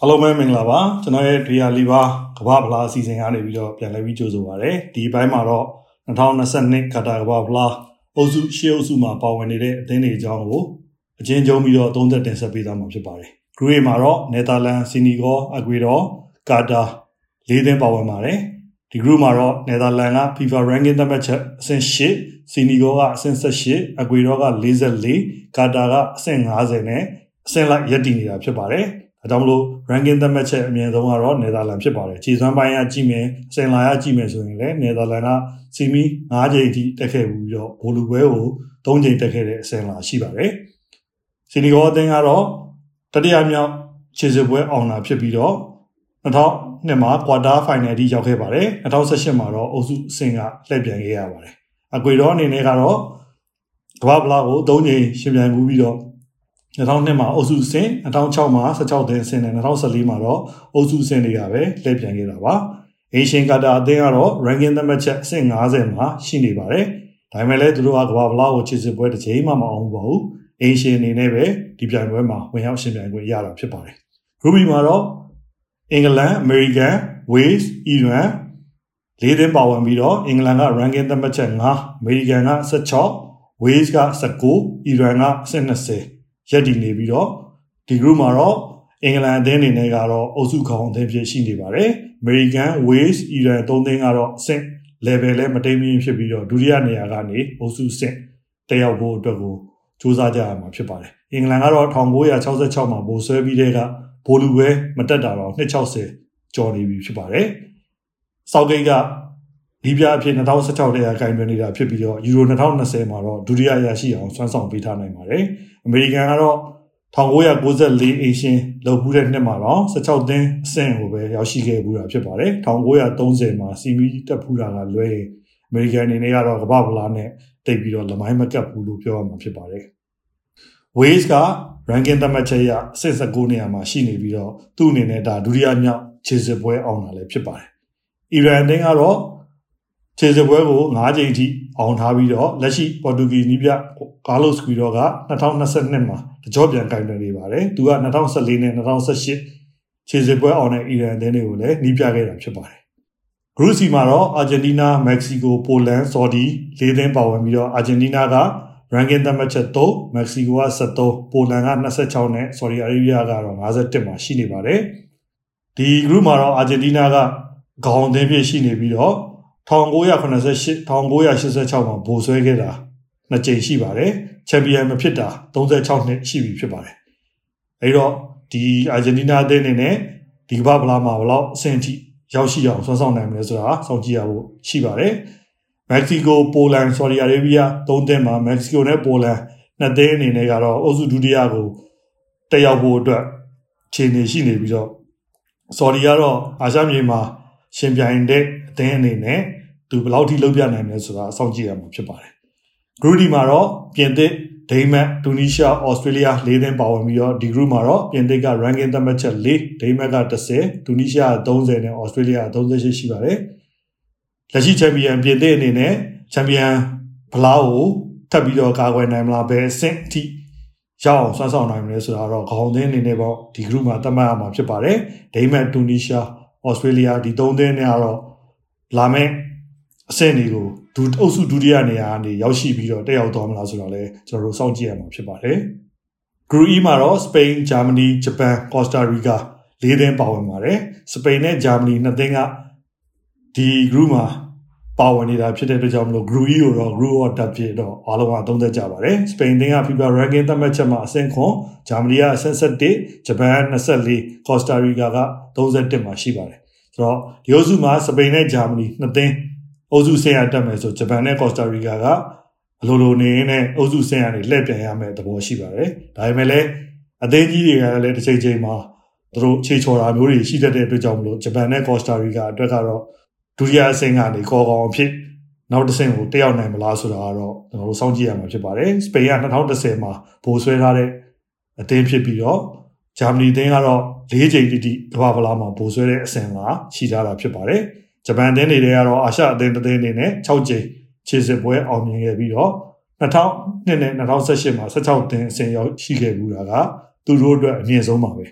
အားလုံးပဲမင်္ဂလာပါကျွန်တော်ရဲ့ဒရီယာလီပါကမ္ဘာဖလားအစီအစဉ်ကနေပြီးတော့ပြန်လည်ပြီးကြိုဆိုပါရစေဒီဘိုင်းမှာတော့2022ကာတာကမ္ဘာဖလားအုပ်စုရှေ့အုပ်စုမှာပါဝင်နေတဲ့အသင်းတွေအကြောင်းကိုအချင်းချင်းပြီးတော့သုံးသက်တင်ဆက်ပေးသွားမှာဖြစ်ပါတယ်ဂရုမှာတော့နယ်သာလန်စီနီဂေါအကွေတော်ကာတာလေးသင်းပါဝင်ပါတယ်ဒီ group မှာတော့နယ်သာလန်က FIFA ranking သတ်မှတ်ချက်အဆင့်8စီနီဂေါကအဆင့်18အကွေတော်က44ကာတာကအဆင့်50နဲ့အဆင့်လိုက်ရပ်တည်နေတာဖြစ်ပါတယ် ဒါကြောင့်မလို့ ranking သတ်မှတ်ချက်အမြင့်ဆုံးကတော့နယ်သာလန်ဖြစ်ပါတယ်ခြေစွမ်းပိုင်းကကြည့်မယ်အစင်လာရကြည့်မယ်ဆိုရင်လည်းနယ်သာလန်ကစီမီ9ချိန်အထိတက်ခဲ့ပြီးတော့ဘိုလူပွဲကို3ချိန်တက်ခဲ့တဲ့အစင်လာရှိပါတယ်စီနီဂေါအသင်းကတော့တတိယမြောက်ခြေစွပွဲအောင်တာဖြစ်ပြီးတော့2000နှစ်မှာ quarter final အထိရောက်ခဲ့ပါတယ်2018မှာတော့အုပ်စုအဆင့်ကလှည့်ပြန်ခဲ့ရပါတယ်အကွေတော့အနေနဲ့ကတော့ကမ္ဘာ့ဖလားကို3ချိန်ရှင်ပြိုင်မှုပြီးတော့ 2002မှာအုပ်စုဆင်2006မှာ16တင်းဆင်နဲ့2014မှာတော့အုပ်စုဆင်တွေကပဲလှည့်ပြန်ခဲ့တာပါအေရှင်ကာတာအသင်းကတော့ ranking သတ်မှတ်ချက်အဆင့်50မှာရှိနေပါတယ်ဒါပေမဲ့လည်းသူတို့ကကမ္ဘာဖလားကိုခြေစစ်ပွဲတစ်ချိန်မှမအောင်ပါဘူးအေရှင်အနေနဲ့ပဲဒီပြိုင်ပွဲမှာဝင်ရောက်ရှင်ပြိုင်ခွင့်ရတာဖြစ်ပါတယ်ဂရုပီမှာတော့အင်္ဂလန် အမေရိကန်ဝေးစ်အီရန်လေးသင်းပါဝင်ပြီးတော့အင်္ဂလန်က ranking သတ်မှတ်ချက်5အမေရိကန်က16ဝေးစ်က19အီရန်ကအဆင့်20 ရက်တည်နေပြီးတော့ဒီ group မှာတော့အင်္ဂလန်အသင်းအနေနဲ့ကတော့အုပ်စုခေါင်းအသင်းဖြစ်ရှိနေပါတယ်။ American, Wales, Iran သုံးသင်းကတော့အဆင့် level လဲမတိမ်မင်းဖြစ်ပြီးတော့ဒုတိယနေရာကနေအုပ်စုဆင့်တက်ရောက်ဖို့အတွက်ကိုစူးစမ်းကြရမှာဖြစ်ပါတယ်။အင်္ဂလန်ကတော့1966မှာဗိုလ်ဆွဲပြီးတဲ့ကဘိုလူပဲမတက်တာတော့260ကျော်နေပြီဖြစ်ပါတယ်။စောက်ဂိတ်က ဒီပြအဖြစ်2016တည်းကကင်တွင်နေတာဖြစ်ပြီးတော့ယူရို2020မှာတော့ဒုတိယရရှိအောင်ဆွမ်းဆောင်ပေးထားနိုင်ပါတယ်။အမေရိကန်ကတော့1994အေရှင်လောက်ဘူးတဲ့နှစ်မှာတော့16သင်းအဆင့်ကိုပဲရောက်ရှိခဲ့ဘူးတာဖြစ်ပါတယ်။1930မှာစီမီတက်ဖူးတာကလွဲရင်အမေရိကန်အနေနဲ့ကတော့ကမ္ဘာဖလားနဲ့တိတ်ပြီးတော့လမိုင်းမကပ်ဘူးလို့ပြောရမှာဖြစ်ပါတယ်။ Wales က ranking သတ်မှတ်ချက်ရအဆင့်19နေရာမှာရှိနေပြီးတော့သူ့အနေနဲ့ဒါဒုတိယမြောက်ခြေစစ်ပွဲအောင်တာလည်းဖြစ်ပါတယ်။အီရန်အသင်းကတော့ ခြေစပွဲကို9ကြိမ်ထိအောင်ထားပြီးတော့လက်ရှိပေါ်တူဂီနီးပြကာလိုစကွီရောက2022မှာတကြောပြန်ကင်တွင်နေပါတယ်။သူက2014နဲ့2018ခြေစပွဲအောင်တဲ့အီရန်အသင်းတွေကိုလည်းနီးပြခဲ့တာဖြစ်ပါတယ်။ဂရုစီမှာတော့အာဂျင်တီးနား၊မက္ကဆီကို၊ပိုလန်၊ဆော်ဒီလေးသင်းပါဝင်ပြီးတော့အာဂျင်တီးနားက ranking သတ်မှတ်ချက်3မက္ကဆီကိုက73ပိုလန်က26နဲ့ဆော်ဒီအာရေဗျကတော့51မှာရှိနေပါတယ်။ဒီ group မှာတော့အာဂျင်တီးနားကခေါင်းအသင်းဖြစ်ရှိနေပြီးတော့ 1988 1986မှာဗိုလ်ဆွဲခဲ့တာနှစ်ကြိမ်ရှိပါတယ်ချန်ပီယံမဖြစ်တာ36နှစ်ရှိပြီဖြစ်ပါတယ်အဲဒီတော့ဒီအာဂျင်တီးနားအသင်းအနေနဲ့ဒီကမ္ဘာဖလားမှာဘယ်လောက်အဆင့်ထိရောက်ရှိအောင်ဆွမ်းဆောင်နိုင်မလဲဆိုတာစောင့်ကြည့်ရဖို့ရှိပါတယ်မက္ကဆီကိုပိုလန်ဆော်ဒီအာရေဗျသုံးသင်းမှာမက္ကဆီကိုနဲ့ပိုလန်နှစ်သင်းအနေနဲ့ကတော့အုပ်စုဒုတိယကိုတက်ရောက်ဖို့အတွက်ခြေနေရှိနေပြီးတော့ဆော်ဒီကတော့အာရှမြေမှာရှင်ပြိုင်တဲ့အသင်းအနေနဲ့ သူဘယ်လောက်ထိလုပ်ပြနိုင်မလဲဆိုတာစောင့်ကြည့်ရမှာဖြစ်ပါတယ်။ group D မှာတော့ပြင်သစ်ဒိန်းမတ်တူနီးရှားဩစတြေးလျ၄သင်းပါဝင်ပြီးတော့ဒီ group မှာတော့ပြင်သစ်က ranking သတ်မှတ်ချက်၄ဒိန်းမတ်က30တူနီးရှား30နဲ့ဩစတြေးလျ38ရှိပါတယ်။လက်ရှိချန်ပီယံပြင်သစ်အနေနဲ့ချန်ပီယံဘလောက်ကိုထပ်ပြီးတော့ကာကွယ်နိုင်မလားဘယ်အဆင့်အထိရောက်အောင်ဆွမ်းဆောင်နိုင်မလဲဆိုတာတော့ခေါင်းသင်းအနေနဲ့ပေါ့ဒီ group မှာသတ်မှတ်ရမှာဖြစ်ပါတယ်။ဒိန်းမတ်တူနီးရှားဩစတြေးလျဒီ၃သင်းနဲ့ကတော့လာမယ့် အဆင့်တွေကိုဒုအုပ်စုဒုတိယနေရာကနေရောက်ရှိပြီးတော့တက်ရောက်သွားမလားဆိုတော့လည်းကျွန်တော်တို့စောင့်ကြည့်ရမှာဖြစ်ပါတယ်။ Group E မှာတော့စပိန်၊ဂျာမနီ၊ဂျပန်၊ကော့စတာရီကာ၄သင်းပါဝင်ပါတယ်။စပိန်နဲ့ဂျာမနီနှစ်သင်းကဒီ group မှာပါဝင်နေတာဖြစ်တဲ့အတွက်ကြောင့်မလို့ group E ကိုတော့ group of death ဖြစ်တော့အားလုံးကသုံးသက်ကြပါတယ်။စပိန်သင်းက FIFA ranking သတ်မှတ်ချက်မှာအဆင့်ခွန်ဂျာမနီကအဆင့်7ဂျပန်24ကော့စတာရီကာက31မှာရှိပါတယ်။ဆိုတော့ဒီအုပ်စုမှာစပိန်နဲ့ဂျာမနီနှစ်သင်း အုပ်စုဆင်းရတက်မယ်ဆိုဂျပန်နဲ့ကော့စတာရီကာကအလိုလိုနေနဲ့အုပ်စုဆင်းရနေလှည့်ပြန်ရမယ်သဘောရှိပါတယ်။ဒါပေမဲ့လည်းအသင်းကြီးတွေကလည်းတစ်ချိန်ချိန်မှာသူတို့ခြေချော်တာမျိုးတွေရှိတတ်တဲ့အတွက်ကြောင့်မလို့ဂျပန်နဲ့ကော့စတာရီကာအတွက်ကတော့ဒုတိယအဆင့်ကနေကော်ကောင်အဖြစ်နောက်တစ်ဆင့်ကိုတက်ရောက်နိုင်မလားဆိုတာကတော့ကျွန်တော်တို့စောင့်ကြည့်ရမှာဖြစ်ပါတယ်။စပိန်က2010မှာဗိုလ်ဆွဲထားတဲ့အသင်းဖြစ်ပြီးတော့ဂျာမနီအသင်းကတော့၄ချိန်တိတိကမ္ဘာဖလားမှာဗိုလ်ဆွဲတဲ့အဆင့်ကရှိထားတာဖြစ်ပါတယ်။ ဂျပန်တင်းတွေကတော့အာရှအသင်းတစ်သင်းအနေနဲ့6ကြိမ်ခြေစစ်ပွဲအောင်မြင်ခဲ့ပြီးတော့2002နဲ့2018မှာ16တင်းအဆင့်ရောက်ရှိခဲ့ဘူးတာကသူတို့အတွက်အမြင့်ဆုံးပါပဲ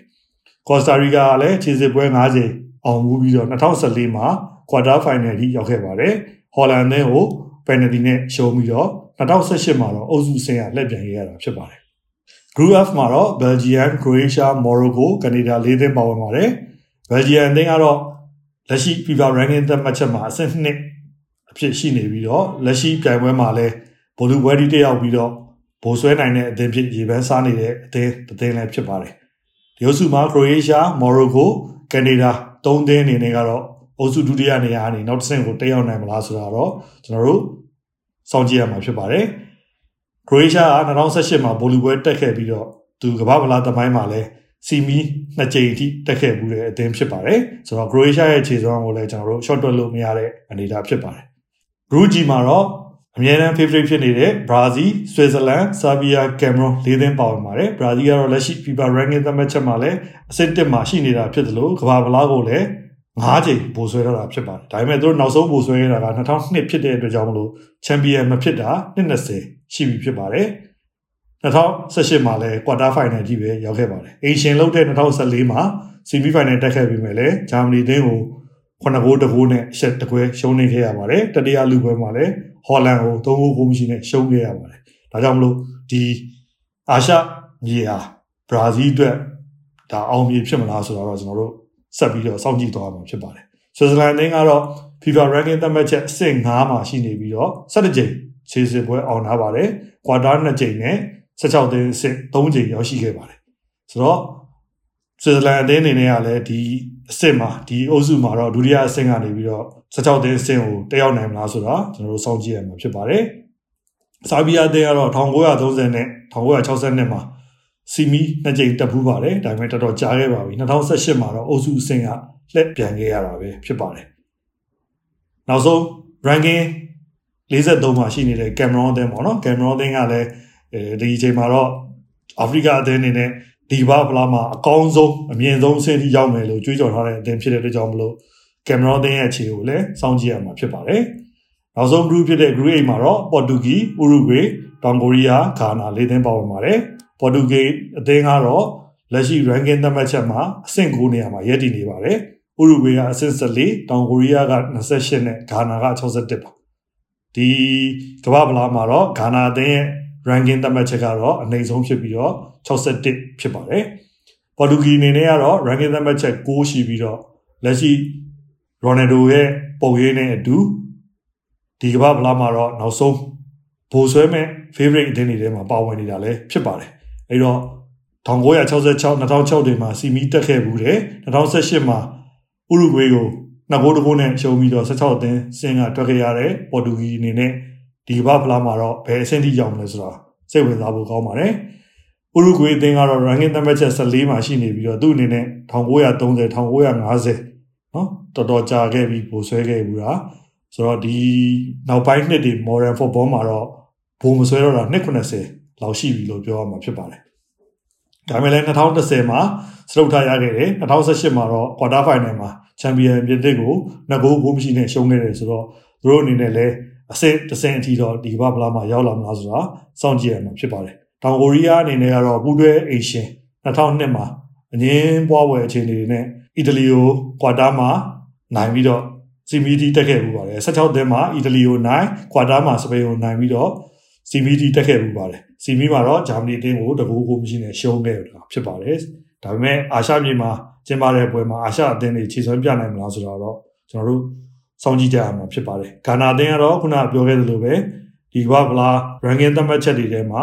ကော်စတာရီကာကလည်းခြေစစ်ပွဲ9ချိန်အောင်မှုပြီးတော့2014မှာ quarter final ကြီးရောက်ခဲ့ပါတယ်ဟော်လန်နဲ့ကို penalty နဲ့ရှုံးပြီးတော့2018မှာတော့အုပ်စုဆင်းရလက်ပြန်ရတာဖြစ်ပါတယ် Group F မှာတော့ Belgium, Croatia, Morocco, Canada ၄သင်းပါဝင်ပါတယ်။ Belgium အသင်းကတော့ လက်ရှိ FIFA ranking သတ်မှတ်ချက်မှာအဆင့်2အဖြစ်ရှိနေပြီးတော့လက်ရှိပြိုင်ပွဲမှာလည်းဘိုလူပွဲတီတက်ရောက်ပြီးတော့ဘိုးဆွဲနိုင်တဲ့အသင်းဖြစ်ရေပန်းစားနေတဲ့အသင်းတစ်သင်းလည်းဖြစ်ပါတယ်။ဒီအုပ်စုမှာ Croatia, Morocco, Canada ၃သင်းအနေနဲ့ကတော့အုပ်စုဒုတိယနေရာအနေနောက်တစ်ဆင့်ကိုတက်ရောက်နိုင်မလားဆိုတာတော့ကျွန်တော်တို့စောင့်ကြည့်ရမှာဖြစ်ပါတယ်။ခရိုအေးရှားက2018မှာဘောလီပွဲတက်ခဲ့ပြီးတော့သူကမ္ဘာ့ဗလာသမိုင်းမှာလည်း စီမီနှစ်ကြိမ်အထိတက်ခဲ့မှုတဲ့အသင်းဖြစ်ပါတယ်ဆိုတော့ခရိုအေးရှားရဲ့ခြေစွမ်းကိုလည်းကျွန်တော်တို့ short တွက်လို့မရတဲ့အနေအထားဖြစ်ပါတယ် group G မှာတော့အမြဲတမ်း favorite ဖြစ်နေတဲ့ Brazil, Switzerland, Serbia, Cameroon လေးသင်းပါဝင်ပါတယ်။ Brazil ကတော့လက်ရှိ FIFA ranking သတ်မှတ်ချက်မှာလည်းအဆင့်1မှာရှိနေတာဖြစ်တယ်လို့ကမ္ဘာဗလားကိုလည်း၅ချိန်ပိုဆွဲရတာဖြစ်ပါတယ်။ဒါပေမဲ့သူတို့နောက်ဆုံးပိုဆွဲရတာက2002ဖြစ်တဲ့အတွက်ကြောင့်မလို့ချန်ပီယံမဖြစ်တာ20ရှိပြီဖြစ်ပါတယ် 2018မှာလည်း quarter final ကြီးပဲရောက်ခဲ့ပါတယ်အေရှင်လုတ်တဲ့2014မှာ semi final တက်ခဲ့ပြီးမယ်လေဂျာမနီတင်းကို9ဂိုးတဂိုးနဲ့ရှက်တကွဲရှုံးနေခဲ့ရပါတယ်တတိယလူပွဲမှာလည်းဟော်လန်ကို3ဂိုးကိုမရှိနဲ့ရှုံးခဲ့ရပါတယ်ဒါကြောင့်မလို့ဒီအာရှမြေဟာဘရာဇီးအတွက်ဒါအောင်မြေဖြစ်မလားဆိုတော့ကျွန်တော်တို့ဆက်ပြီးတော့စောင့်ကြည့်သွားမှာဖြစ်ပါတယ်ဆွစ်ဇာလန်တင်းကတော့ FIFA ranking သတ်မှတ်ချက်အဆင့်9မှာရှိနေပြီးတော့17ကြိမ်ခြေစစ်ပွဲအောင်ထားပါတယ်။ကွာတာ2ကြိမ်နဲ့ 16သင်းစစ်3ကြိမ်ရောက်ရှိခဲ့ပါတယ်။ဆိုတော့ဆွစ်ဇာလန်အသင်းအနေနဲ့ကလည်းဒီအစ်စ်မှာဒီအုပ်စုမှာတော့ဒုတိယအဆင့်ကနေပြီးတော့16သင်းအဆင့်ကိုတက်ရောက်နိုင်မလားဆိုတော့ကျွန်တော်တို့စောင့်ကြည့်ရမှာဖြစ်ပါတယ်။ဆာဘီယာအသင်းကတော့1930နဲ့1962မှာစီမီနှစ်ကြိမ်တက်ဖူးပါတယ်ဒါပေမဲ့တော်တော်ကြာခဲ့ပါပြီ2018မှာတော့အုပ်စုအဆင့်ကလက်ပြန်ခဲ့ရတာပဲဖြစ်ပါတယ်နောက်ဆုံး ranking 43မှာရှိနေတဲ့ကင်မရွန်အသင်းပေါ့နော်ကင်မရွန်အသင်းကလည်း အဲဒီအချိန်မှာတော့အာဖရိကအသင်းအနေနဲ့ဒီဘာဖလားမှာအကောင်းဆုံးအမြင့်ဆုံးဆင်းထိရောက်မယ်လို့ကြွေးကြော်ထားတဲ့အသင်းဖြစ်တဲ့အတွက်ကြောင့်မလို့ကင်မရွန်အသင်းရဲ့အခြေကိုလည်းစောင့်ကြည့်ရမှာဖြစ်ပါတယ်နောက်ဆုံး group ဖြစ်တဲ့ group A မှာတော့ပေါ်တူဂီဥရုဂွေတောင်ကိုရီးယားဂါနာလေးသင်းပါဝင်ပါတယ်ပေါ်တူဂီအသင်းကတော့လက်ရှိ ranking သတ်မှတ်ချက်မှာအဆင့်9နေရာမှာရပ်တည်နေပါတယ်ဥရုဂွေကအဆင့်14တောင်ကိုရီးယားက28နဲ့ဂါနာက61ပါဒီကမ္ဘာဗလာမှာတော့ဂါနာအသင်းရဲ့ ranking သတ်မှတ်ချက်ကတော့အနိမ့်ဆုံးဖြစ်ပြီးတော့61ဖြစ်ပါတယ်။ပေါ်တူဂီအနေနဲ့ကတော့ ranking သတ်မှတ်ချက်6ရှိပြီးတော့လက်ရှိရိုနယ်ဒိုရဲ့ပုံရိပ်နဲ့အတူဒီကမ္ဘာဗလာမှာတော့နောက်ဆုံးဘိုးဆွဲမဲ့ favorite အသင်းတွေထဲမှာပါဝင်နေတာလည်းဖြစ်ပါတယ်။အဲဒီတော့1966 2006တွေမှာစီမီတက်ခဲ့ဘူးတယ်2018မှာဥရုဂွေးကိုနှစ်ဂိုးတစ်ဂိုးနဲ့ရှုံးပြီးတော့16အသင်းစင်ကထွက်ခဲ့ရတဲ့ပေါ်တူဂီအနေနဲ့ ဒီဘဖလားမှာတော့ဘယ်အဆင့်ထိရောက်မလဲဆိုတာစိတ်ဝင်စားဖို့ကောင်းပါတယ်။ဥရုဂွေအသင်းကတော့ ranking သတ်မှတ်ချက်14မှာရှိနေပြီးတော့သူ့အနေနဲ့1930 1950နော်တော်တော်ကြာခဲ့ပြီးပိုဆွဲခဲ့ဘူးလားဆိုတော့ဒီနောက်ပိုင်းနှစ်တွေ modern football မှာတော့ဘိုးမဆွဲတော့တာ290လောက်ရှိပြီလို့ပြောရမှာဖြစ်ပါတယ်။ဒါပေမဲ့လည်း2010မှာစတုတ်ထားရခဲ့တယ်2018မှာတော့ quarter final မှာချန်ပီယံပြင်သစ်ကိုနှစ်ဂိုးဂိုးမရှိနဲ့ရှုံးခဲ့တယ်ဆိုတော့သူတို့အနေနဲ့လည်း အဆင့်တစ်ဆင့်အထိတော့ဒီကမ္ဘာဖလားမှာရောက်လာမလားဆိုတာစောင့်ကြည့်ရမှာဖြစ်ပါတယ်။တောင်ကိုရီးယားအနေနဲ့ကတော့ပူးတွဲအေရှင်2002မှာအငင်းပွားပွဲအခြေအနေတွေနဲ့အီတလီကိုကွာတာမှာနိုင်ပြီးတော့စီမီတီတက်ခဲ့မှုပါတယ်16သင်းမှာအီတလီကိုနိုင်ကွာတာမှာစပိန်ကိုနိုင်ပြီးတော့စီမီတီတက်ခဲ့မှုပါတယ်စီမီမှာတော့ဂျာမနီအသင်းကိုတကူကိုမရှိနဲ့ရှုံးခဲ့တာဖြစ်ပါတယ်ဒါပေမဲ့အာရှမြေမှာကျင်းပတဲ့ပွဲမှာအာရှအသင်းတွေခြေစွမ်းပြနိုင်မလားဆိုတော့ကျွန်တော်တို့ စောင့်ကြည့်ကြရမှာဖြစ်ပါတယ်။ဂါနာအသင်းကတော့ခုနပြောခဲ့သလိုပဲဒီကဗလာ ranking သတ်မှတ်ချက်တွေထဲမှာ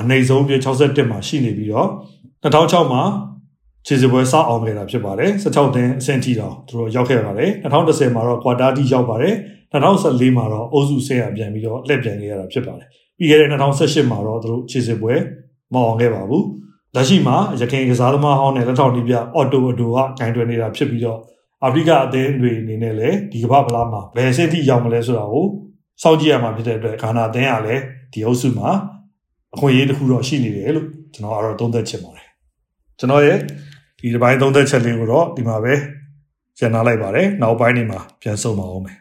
အနည်းဆုံးပြ61မှာရှိနေပြီးတော့2006မှာခြေစပွဲစအောင်ခဲ့တာဖြစ်ပါတယ်16သင်းအဆင့်ထိတော့သူတို့ရောက်ခဲ့ပါတယ်2010မှာတော့ quarter ထိရောက်ပါတယ်2014မှာတော့အုပ်စုဆဲရပြန်ပြီးတော့လက်ပြန်ခဲ့ရတာဖြစ်ပါတယ်ပြီးခဲ့တဲ့2018မှာတော့သူတို့ခြေစပွဲမအောင်ခဲ့ပါဘူးလက်ရှိမှာရခိုင်ကစားသမားဟောင်းနဲ့လက်ထောက်နီးပြအော်တိုအတိုကဂိုင်းတွယ်နေတာဖြစ်ပြီးတော့ အာဖရိကအသင်းတွေအနေနဲ့လည်းဒီကမ္ဘာဗလားမှာဘယ်အဆင့်ထိရောက်မလဲဆိုတာကိုစောင့်ကြည့်ရမှာဖြစ်တဲ့အတွက်ဂါနာအသင်းကလည်းဒီအုပ်စုမှာအခွင့်အရေးတစ်ခုတော့ရှိနေတယ်လို့ကျွန်တော်ကတော့သုံးသပ်ချင်ပါတယ်ကျွန်တော်ရဲ့ဒီတစ်ပိုင်းသုံးသပ်ချက်လေးကိုတော့ဒီမှာပဲကျန်နာလိုက်ပါတယ်နောက်ပိုင်းနေမှာပြန်ဆုံပါအောင်မယ်